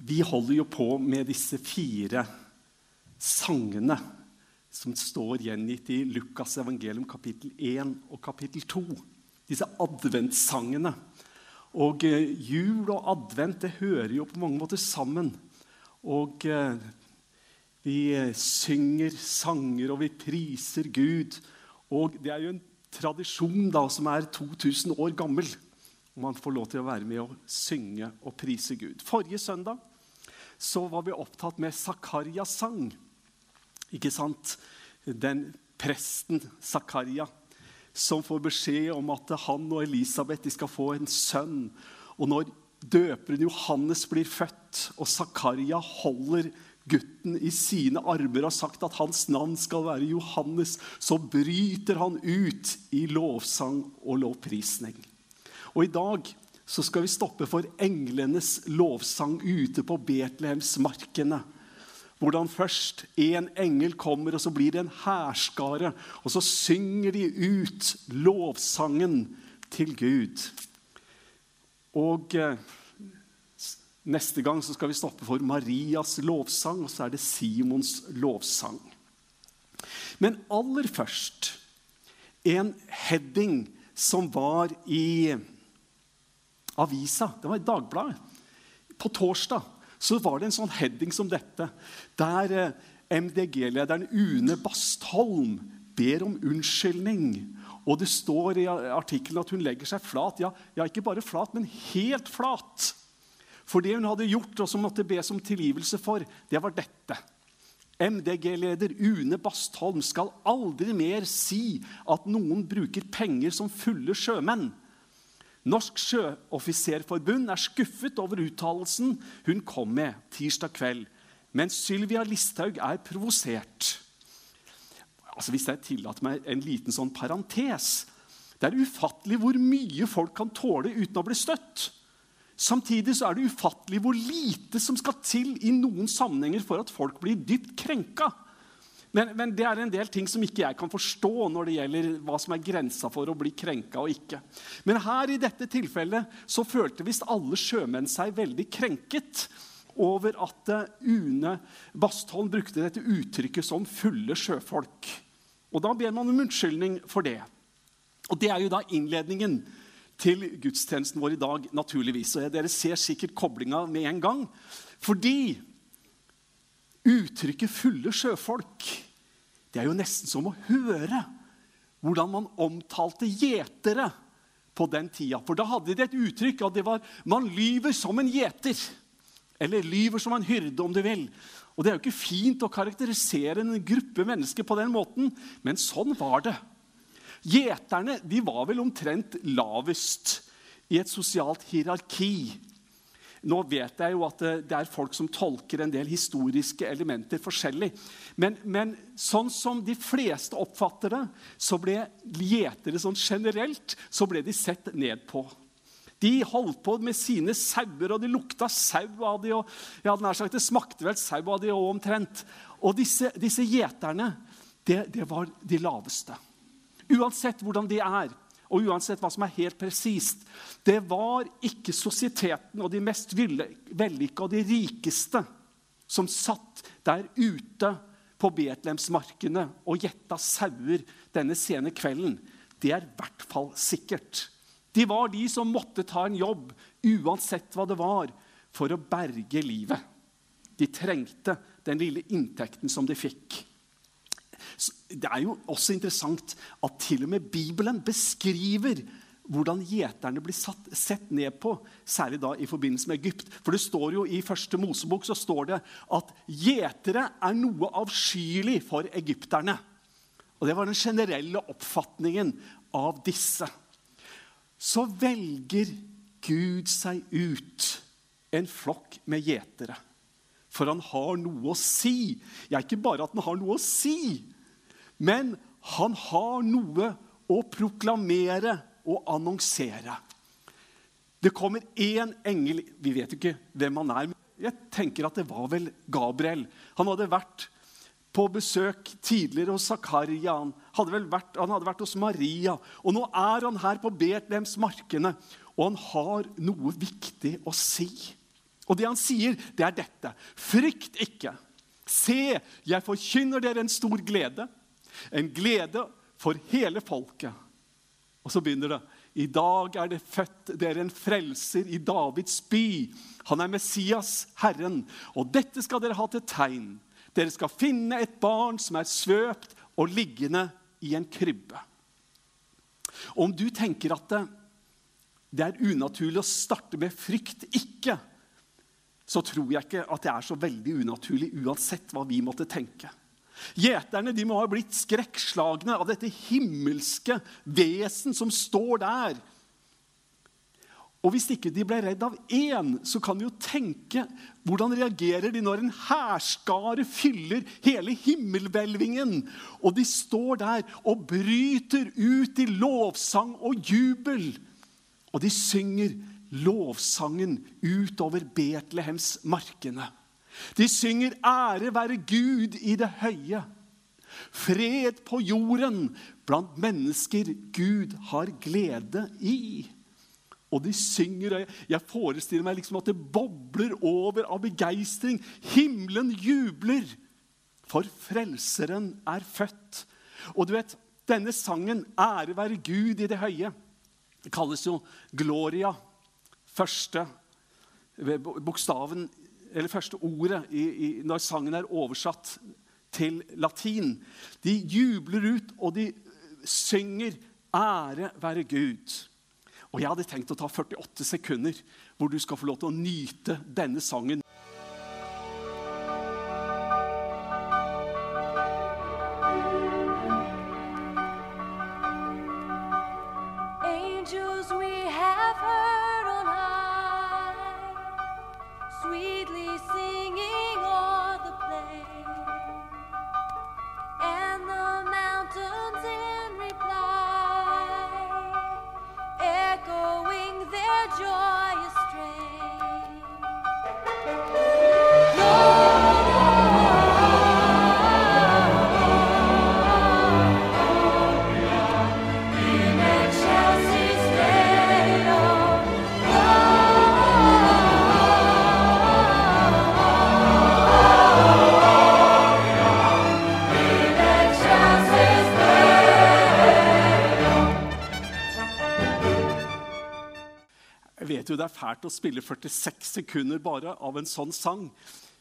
Vi holder jo på med disse fire sangene som står gjengitt i Lukas evangelium kapittel 1 og kapittel 2. Disse adventssangene. Og eh, jul og advent det hører jo på mange måter sammen. Og eh, vi eh, synger sanger, og vi priser Gud. Og det er jo en tradisjon da som er 2000 år gammel. Og man får lov til å være med og synge og prise Gud. Forrige søndag så var vi opptatt med Zakarias sang. Ikke sant? Den presten Zakaria som får beskjed om at han og Elisabeth skal få en sønn. Og når døperen Johannes blir født, og Zakaria holder gutten i sine armer og har sagt at hans navn skal være Johannes, så bryter han ut i lovsang og lovprisning. Og i dag så skal vi stoppe for englenes lovsang ute på Betlehemsmarkene. Hvordan først en engel kommer, og så blir det en hærskare. Og så synger de ut lovsangen til Gud. Og eh, neste gang så skal vi stoppe for Marias lovsang, og så er det Simons lovsang. Men aller først en heading som var i avisa. Det var i Dagbladet. På torsdag så var det en sånn heading som dette, der eh, MDG-lederen Une Bastholm ber om unnskyldning. Og det står i artikkelen at hun legger seg flat. Ja, ja, ikke bare flat, men helt flat. For det hun hadde gjort, og som måtte bes om tilgivelse for, det var dette. MDG-leder Une Bastholm skal aldri mer si at noen bruker penger som fulle sjømenn. Norsk Sjøoffiserforbund er skuffet over uttalelsen hun kom med tirsdag kveld. Men Sylvia Listhaug er provosert. Altså, hvis jeg tillater meg en liten sånn parentes Det er ufattelig hvor mye folk kan tåle uten å bli støtt. Samtidig så er det ufattelig hvor lite som skal til i noen sammenhenger for at folk blir dypt krenka. Men, men, det er en del ting som ikke jeg kan forstå når det gjelder hva som er grensa for å bli krenka og ikke. Men her i dette tilfellet så følte visst alle sjømenn seg veldig krenket over at eh, Une Bastholm brukte dette uttrykket som 'fulle sjøfolk'. Og Da ber man om unnskyldning for det. Og Det er jo da innledningen til gudstjenesten vår i dag, naturligvis. Og dere ser sikkert koblinga med en gang. Fordi Uttrykket 'fulle sjøfolk' det er jo nesten som å høre hvordan man omtalte gjetere på den tida. For da hadde de et uttrykk at det var 'man lyver som en gjeter'. Eller 'lyver som en hyrde', om du vil. Og Det er jo ikke fint å karakterisere en gruppe mennesker på den måten, men sånn var det. Gjeterne de var vel omtrent lavest i et sosialt hierarki. Nå vet jeg jo at det er folk som tolker en del historiske elementer forskjellig. Men, men sånn som de fleste oppfatter det, så ble gjetere sånn generelt så ble de sett ned på. De holdt på med sine sauer, og det lukta sau av de, og ja, nær sagt, det smakte vel sau av de òg omtrent. Og disse, disse gjeterne, det, det var de laveste. Uansett hvordan de er, og uansett hva som er helt presist. Det var ikke sosieteten og de mest vellykka og de rikeste som satt der ute på Betlehemsmarkene og gjetta sauer denne sene kvelden. Det er i hvert fall sikkert. De var de som måtte ta en jobb, uansett hva det var, for å berge livet. De trengte den lille inntekten som de fikk. Det er jo også interessant at til og med Bibelen beskriver hvordan gjeterne blir satt, sett ned på, særlig da i forbindelse med Egypt. For det står jo I første Mosebok så står det at gjetere er noe avskyelig for egypterne. Og Det var den generelle oppfatningen av disse. Så velger Gud seg ut en flokk med gjetere. For han har noe å si. Ja, ikke bare at han har noe å si, men han har noe å proklamere og annonsere. Det kommer én engel Vi vet ikke hvem han er. Jeg tenker at det var vel Gabriel. Han hadde vært på besøk tidligere hos Zakaria. Han hadde, vært, han hadde vært hos Maria. Og nå er han her på Betlehemsmarkene, og han har noe viktig å si. Og det han sier, det er dette. Frykt ikke. Se, jeg forkynner dere en stor glede. En glede for hele folket. Og så begynner det. I dag er det født dere en frelser i Davids by. Han er Messias, Herren. Og dette skal dere ha til tegn. Dere skal finne et barn som er svøpt og liggende i en krybbe. Om du tenker at det, det er unaturlig å starte med frykt ikke, så tror jeg ikke at det er så veldig unaturlig uansett hva vi måtte tenke. Gjeterne de må ha blitt skrekkslagne av dette himmelske vesen som står der. Og Hvis ikke de ble redd av én, så kan vi jo tenke hvordan reagerer de når en hærskare fyller hele himmelhvelvingen, og de står der og bryter ut i lovsang og jubel. Og de synger lovsangen utover Betlehems markene. De synger 'Ære være Gud i det høye'. Fred på jorden blant mennesker Gud har glede i. Og de synger, og jeg forestiller meg liksom at det bobler over av begeistring. Himmelen jubler, for Frelseren er født. Og du vet, denne sangen, 'Ære være Gud i det høye', det kalles jo Gloria. Første bokstaven eller første ordet i, i, når sangen er oversatt til latin. De jubler ut, og de synger 'Ære være Gud'. Og Jeg hadde tenkt å ta 48 sekunder hvor du skal få lov til å nyte denne sangen. Det er fælt å spille 46 sekunder bare av en sånn sang.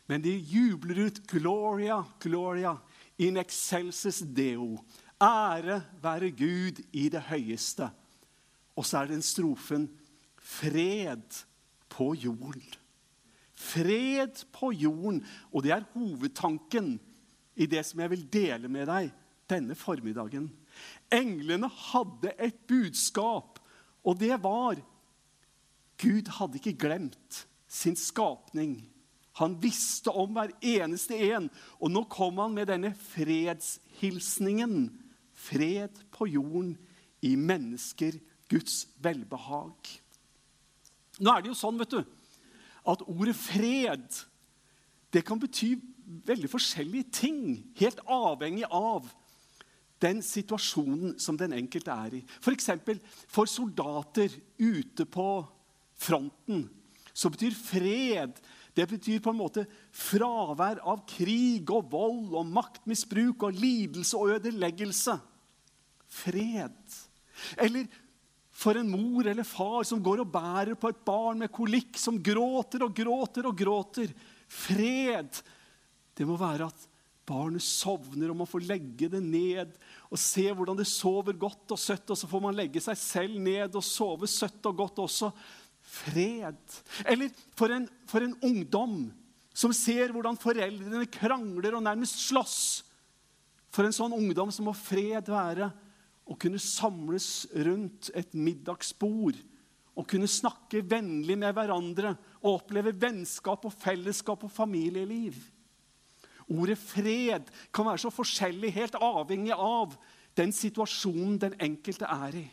Men de jubler ut 'Gloria, Gloria in excelsis Deo'. Ære være Gud i det høyeste. Og så er den strofen 'Fred på jorden'. Fred på jorden. Og det er hovedtanken i det som jeg vil dele med deg denne formiddagen. Englene hadde et budskap, og det var Gud hadde ikke glemt sin skapning. Han visste om hver eneste en. Og nå kom han med denne fredshilsningen. Fred på jorden, i mennesker, Guds velbehag. Nå er det jo sånn vet du, at ordet fred det kan bety veldig forskjellige ting, helt avhengig av den situasjonen som den enkelte er i. F.eks. For, for soldater ute på fronten, så betyr fred det betyr på en måte fravær av krig og vold og maktmisbruk og lidelse og ødeleggelse. Fred. Eller for en mor eller far som går og bærer på et barn med kolikk, som gråter og gråter og gråter. Fred. Det må være at barnet sovner, og man får legge det ned og se hvordan det sover godt og søtt. Og så får man legge seg selv ned og sove søtt og godt også fred. Eller for en, for en ungdom som ser hvordan foreldrene krangler og nærmest slåss. For en sånn ungdom som må fred være å kunne samles rundt et middagsbord og kunne snakke vennlig med hverandre og oppleve vennskap og fellesskap og familieliv. Ordet fred kan være så forskjellig, helt avhengig av den situasjonen den enkelte er i.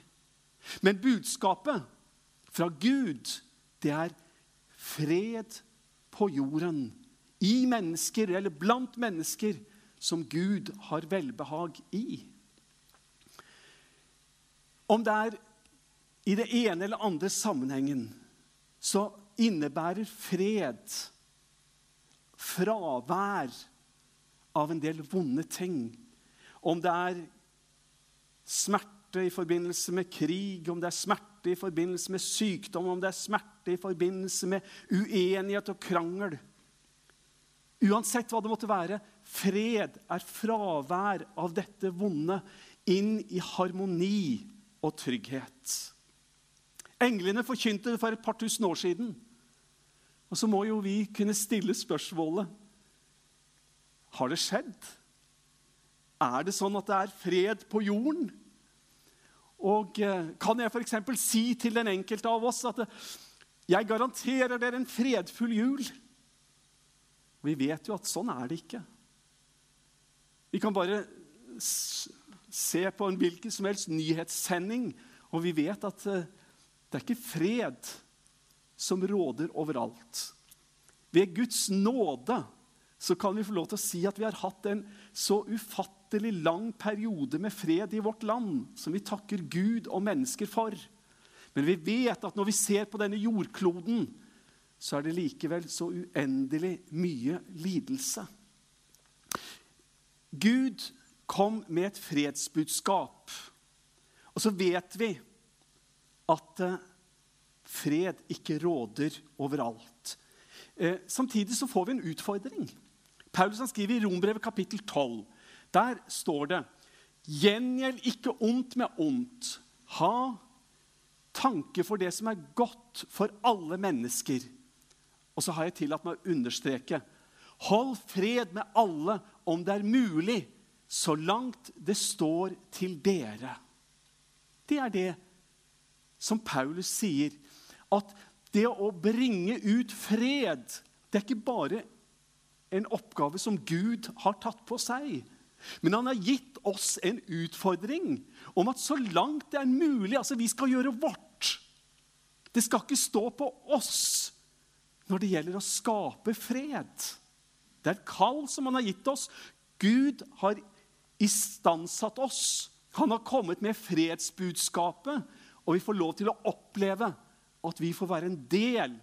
Men budskapet fra Gud, det er fred på jorden. I mennesker, eller blant mennesker, som Gud har velbehag i. Om det er i det ene eller andre sammenhengen, så innebærer fred fravær av en del vonde ting. Om det er smerte i forbindelse med krig, om det er smerte i forbindelse med sykdom, om det er smerte i forbindelse med uenighet og krangel. Uansett hva det måtte være, fred er fravær av dette vonde inn i harmoni og trygghet. Englene forkynte det for et par tusen år siden. Og så må jo vi kunne stille spørsmålet Har det skjedd? Er det sånn at det er fred på jorden? Og eh, kan jeg f.eks. si til den enkelte av oss at jeg garanterer dere en fredfull jul? Vi vet jo at sånn er det ikke. Vi kan bare se på en hvilken som helst nyhetssending, og vi vet at eh, det er ikke fred som råder overalt. Ved Guds nåde så kan vi få lov til å si at vi har hatt en så ufattelig lang periode med fred i vårt land, som vi takker Gud og mennesker for. Men vi vet at når vi ser på denne jordkloden, så er det likevel så uendelig mye lidelse. Gud kom med et fredsbudskap. Og så vet vi at eh, fred ikke råder overalt. Eh, samtidig så får vi en utfordring. Paulus han skriver i Rombrevet kapittel 12. Der står det Gjengjeld ikke ondt med ondt. Ha tanke for det som er godt for alle mennesker. Og så har jeg tillatt meg å understreke Hold fred med alle om det er mulig, så langt det står til dere. Det er det som Paulus sier at det å bringe ut fred, det er ikke bare en oppgave som Gud har tatt på seg. Men han har gitt oss en utfordring om at så langt det er mulig altså Vi skal gjøre vårt. Det skal ikke stå på oss når det gjelder å skape fred. Det er et kall som han har gitt oss. Gud har istandsatt oss. Han har kommet med fredsbudskapet, og vi får lov til å oppleve at vi får være en del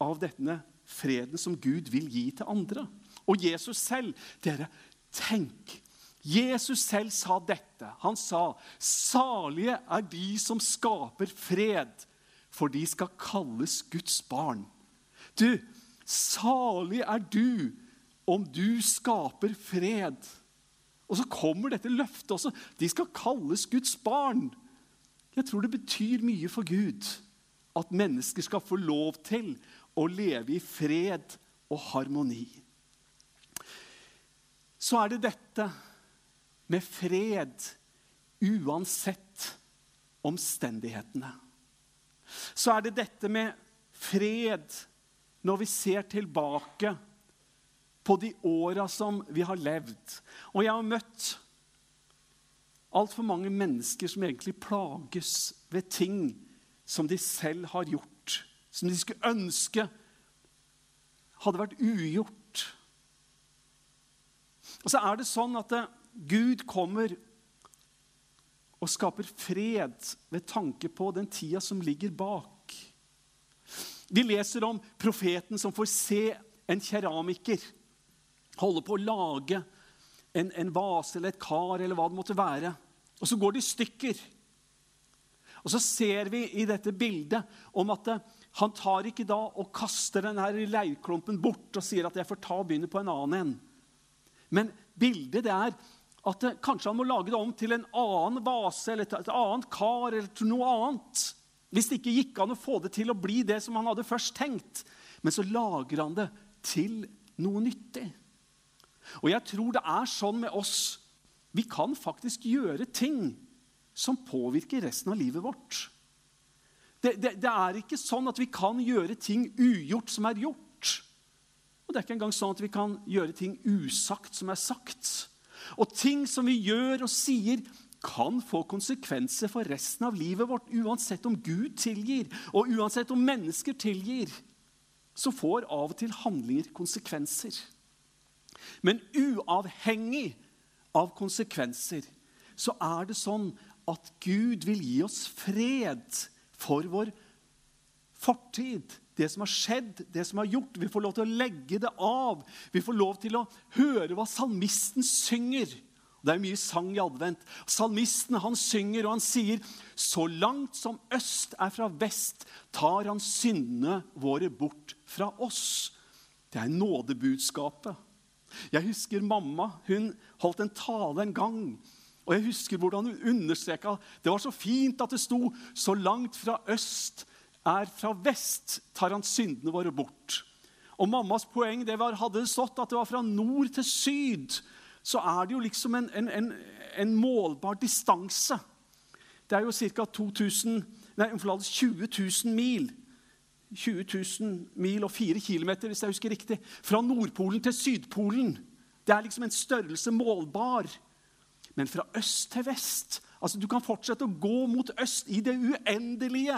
av denne freden som Gud vil gi til andre. Og Jesus selv Dere, tenk. Jesus selv sa dette. Han sa, 'Salige er de som skaper fred, for de skal kalles Guds barn.' Du, salig er du om du skaper fred. Og så kommer dette løftet også. De skal kalles Guds barn. Jeg tror det betyr mye for Gud at mennesker skal få lov til å leve i fred og harmoni. Så er det dette med fred uansett omstendighetene. Så er det dette med fred når vi ser tilbake på de åra som vi har levd. Og jeg har møtt altfor mange mennesker som egentlig plages ved ting som de selv har gjort, som de skulle ønske hadde vært ugjort. Og så er det sånn at eh, Gud kommer og skaper fred ved tanke på den tida som ligger bak. Vi leser om profeten som får se en keramiker holde på å lage en, en vase eller et kar eller hva det måtte være. Og så går det i stykker. Og så ser vi i dette bildet om at eh, han tar ikke da og kaster denne leirklumpen bort og sier at jeg får ta og begynne på en annen en. Men bildet det er at eh, kanskje han må lage det om til en annen vase eller et, et annet kar eller til noe annet. Hvis det ikke gikk an å få det til å bli det som han hadde først tenkt. Men så lager han det til noe nyttig. Og jeg tror det er sånn med oss. Vi kan faktisk gjøre ting som påvirker resten av livet vårt. Det, det, det, er ikke sånn at vi kan gjøre ting ugjort som er gjort. Og det er ikke engang sånn at vi kan gjøre ting usagt som er sagt. Og ting som vi gjør og sier, kan få konsekvenser for resten av livet vårt, uansett om Gud tilgir, og uansett om mennesker tilgir. Så får av og til handlinger konsekvenser. Men uavhengig av konsekvenser så er det sånn at Gud vil gi oss fred for vår fortid. Det som har skjedd, det som har gjort. Vi får lov til å legge det av. Vi får lov til å høre hva salmisten synger. Det er mye sang i advent. Salmisten han synger, og han sier Så langt som øst er fra vest, tar han syndene våre bort fra oss. Det er nådebudskapet. Jeg husker mamma. Hun holdt en tale en gang. Og jeg husker hvordan hun understreka Det var så fint at det sto 'Så langt fra øst er fra vest, tar han syndene våre bort'. Og mammas poeng det var, hadde det stått at det var fra nord til syd, så er det jo liksom en, en, en, en målbar distanse. Det er jo ca. 2000, nei, 20 000 mil. 20 000 mil og 4 km, hvis jeg husker riktig. Fra Nordpolen til Sydpolen. Det er liksom en størrelse målbar. Men fra øst til vest altså Du kan fortsette å gå mot øst i det uendelige.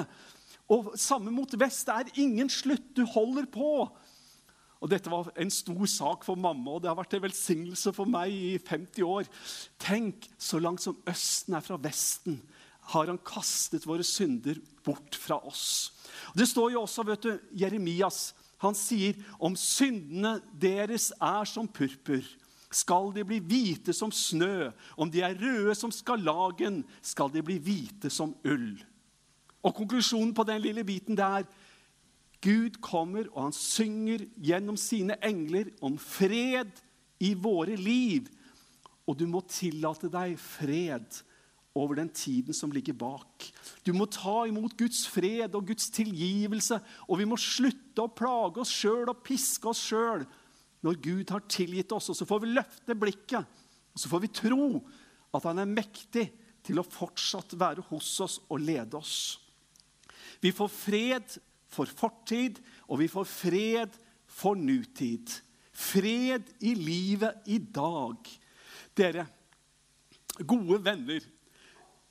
Og samme mot vest. Det er ingen slutt. Du holder på. Og Dette var en stor sak for mamma, og det har vært en velsignelse for meg i 50 år. Tenk, så langt som Østen er fra Vesten, har han kastet våre synder bort fra oss. Det står jo også, vet du, Jeremias han sier om syndene deres er som purpur, skal de bli hvite som snø. Om de er røde som skarlagen, skal de bli hvite som ull. Og Konklusjonen på den lille biten det er Gud kommer, og han synger gjennom sine engler om fred i våre liv. Og du må tillate deg fred over den tiden som ligger bak. Du må ta imot Guds fred og Guds tilgivelse, og vi må slutte å plage oss sjøl og piske oss sjøl når Gud har tilgitt oss. Og så får vi løfte blikket, og så får vi tro at han er mektig til å fortsatt være hos oss og lede oss. Vi får fred for fortid, og vi får fred for nutid. Fred i livet i dag. Dere, gode venner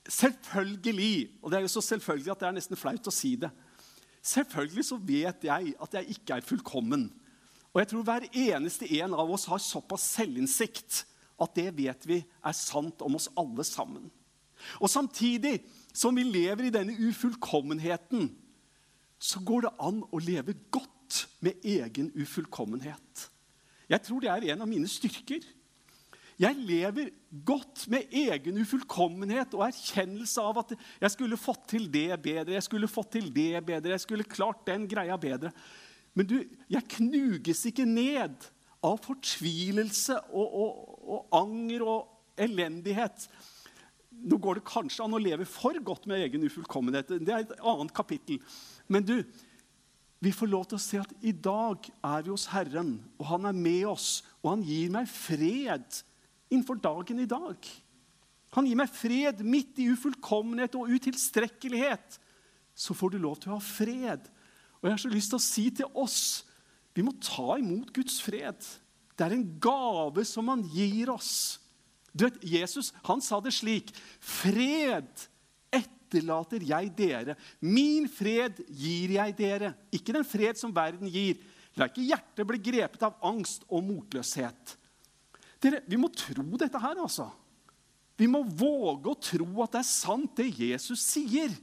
Selvfølgelig, og det er jo så selvfølgelig at det er nesten flaut å si det Selvfølgelig så vet jeg at jeg ikke er fullkommen. Og jeg tror hver eneste en av oss har såpass selvinnsikt at det vet vi er sant om oss alle sammen. Og samtidig som vi lever i denne ufullkommenheten, så går det an å leve godt med egen ufullkommenhet. Jeg tror det er en av mine styrker. Jeg lever godt med egen ufullkommenhet og erkjennelse av at jeg skulle fått til det bedre, jeg skulle fått til det bedre, jeg skulle klart den greia bedre. Men du, jeg knuges ikke ned av fortvilelse og, og, og anger og elendighet. Nå går det kanskje an å leve for godt med egen ufullkommenhet. Det er et annet kapittel. Men du, vi får lov til å se at i dag er vi hos Herren, og han er med oss, og han gir meg fred innenfor dagen i dag. Han gir meg fred midt i ufullkommenhet og utilstrekkelighet. Så får du lov til å ha fred. Og jeg har så lyst til å si til oss vi må ta imot Guds fred. Det er en gave som han gir oss. Du vet, Jesus han sa det slik Fred etterlater jeg dere. Min fred gir jeg dere. Ikke den fred som verden gir. La ikke hjertet bli grepet av angst og motløshet. Dere, Vi må tro dette her, altså. Vi må våge å tro at det er sant, det Jesus sier.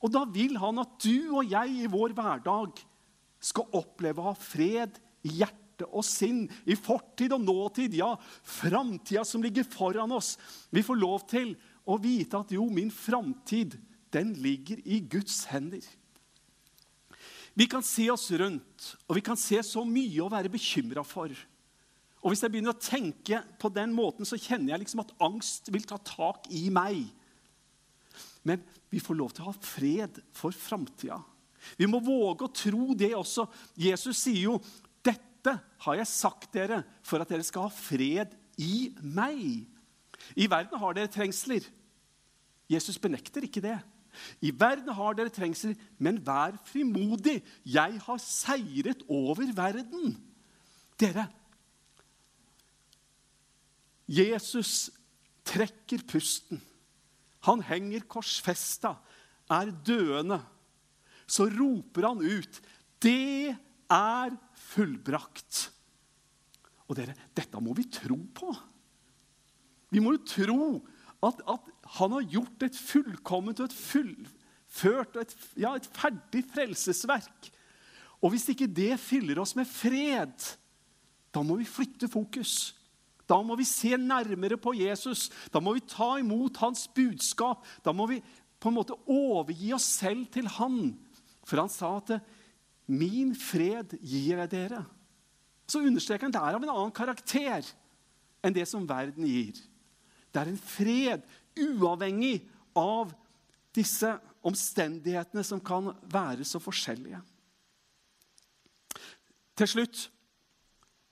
Og da vil han at du og jeg i vår hverdag skal oppleve å ha fred i hjerte og sinn, i fortid og nåtid, ja, framtida som ligger foran oss. Vi får lov til å vite at jo, min framtid, den ligger i Guds hender. Vi kan se oss rundt, og vi kan se så mye å være bekymra for. Og Hvis jeg begynner å tenke på den måten, så kjenner jeg liksom at angst vil ta tak i meg. Men vi får lov til å ha fred for framtida. Vi må våge å tro det også. Jesus sier jo, 'Dette har jeg sagt dere for at dere skal ha fred i meg'. I verden har dere trengsler. Jesus benekter ikke det. I verden har dere trengsler, men vær frimodig. Jeg har seiret over verden. Dere, Jesus trekker pusten. Han henger korsfesta, er døende. Så roper han ut, 'Det er fullbrakt'. Og dere, dette må vi tro på. Vi må jo tro at, at han har gjort et fullkomment og et fullført og et, ja, et ferdig frelsesverk. Og hvis ikke det fyller oss med fred, da må vi flytte fokus. Da må vi se nærmere på Jesus. Da må vi ta imot hans budskap. Da må vi på en måte overgi oss selv til han. For han sa at 'min fred gir jeg dere'. Så understreker han det er av en annen karakter enn det som verden gir. Det er en fred uavhengig av disse omstendighetene som kan være så forskjellige. Til slutt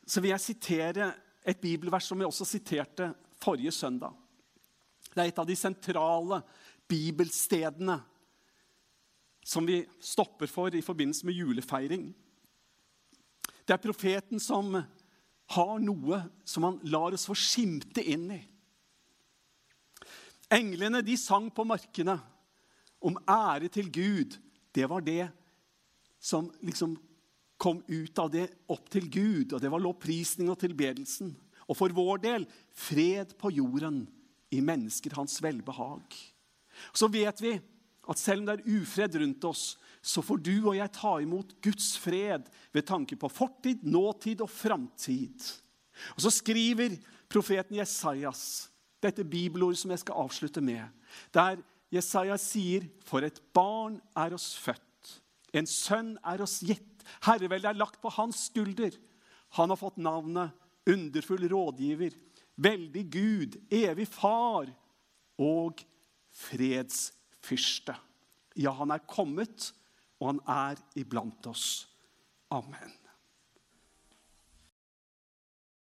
så vil jeg sitere et bibelvers som jeg også siterte forrige søndag. Det er et av de sentrale bibelstedene som vi stopper for i forbindelse med julefeiring. Det er profeten som har noe som han lar oss få skimte inn i. Englene de sang på markene om ære til Gud. Det var det som liksom kom ut av det opp til Gud, og det var lovprisning og tilbedelsen. Og for vår del fred på jorden, i mennesker hans velbehag. Så vet vi at selv om det er ufred rundt oss, så får du og jeg ta imot Guds fred ved tanke på fortid, nåtid og framtid. Og så skriver profeten Jesajas dette bibelordet som jeg skal avslutte med, der Jesaja sier, 'For et barn er oss født, en sønn er oss gitt.' Herreveldet er lagt på hans skulder. Han har fått navnet Underfull rådgiver, Veldig Gud, Evig Far og Fredsfyrste. Ja, han er kommet, og han er iblant oss. Amen.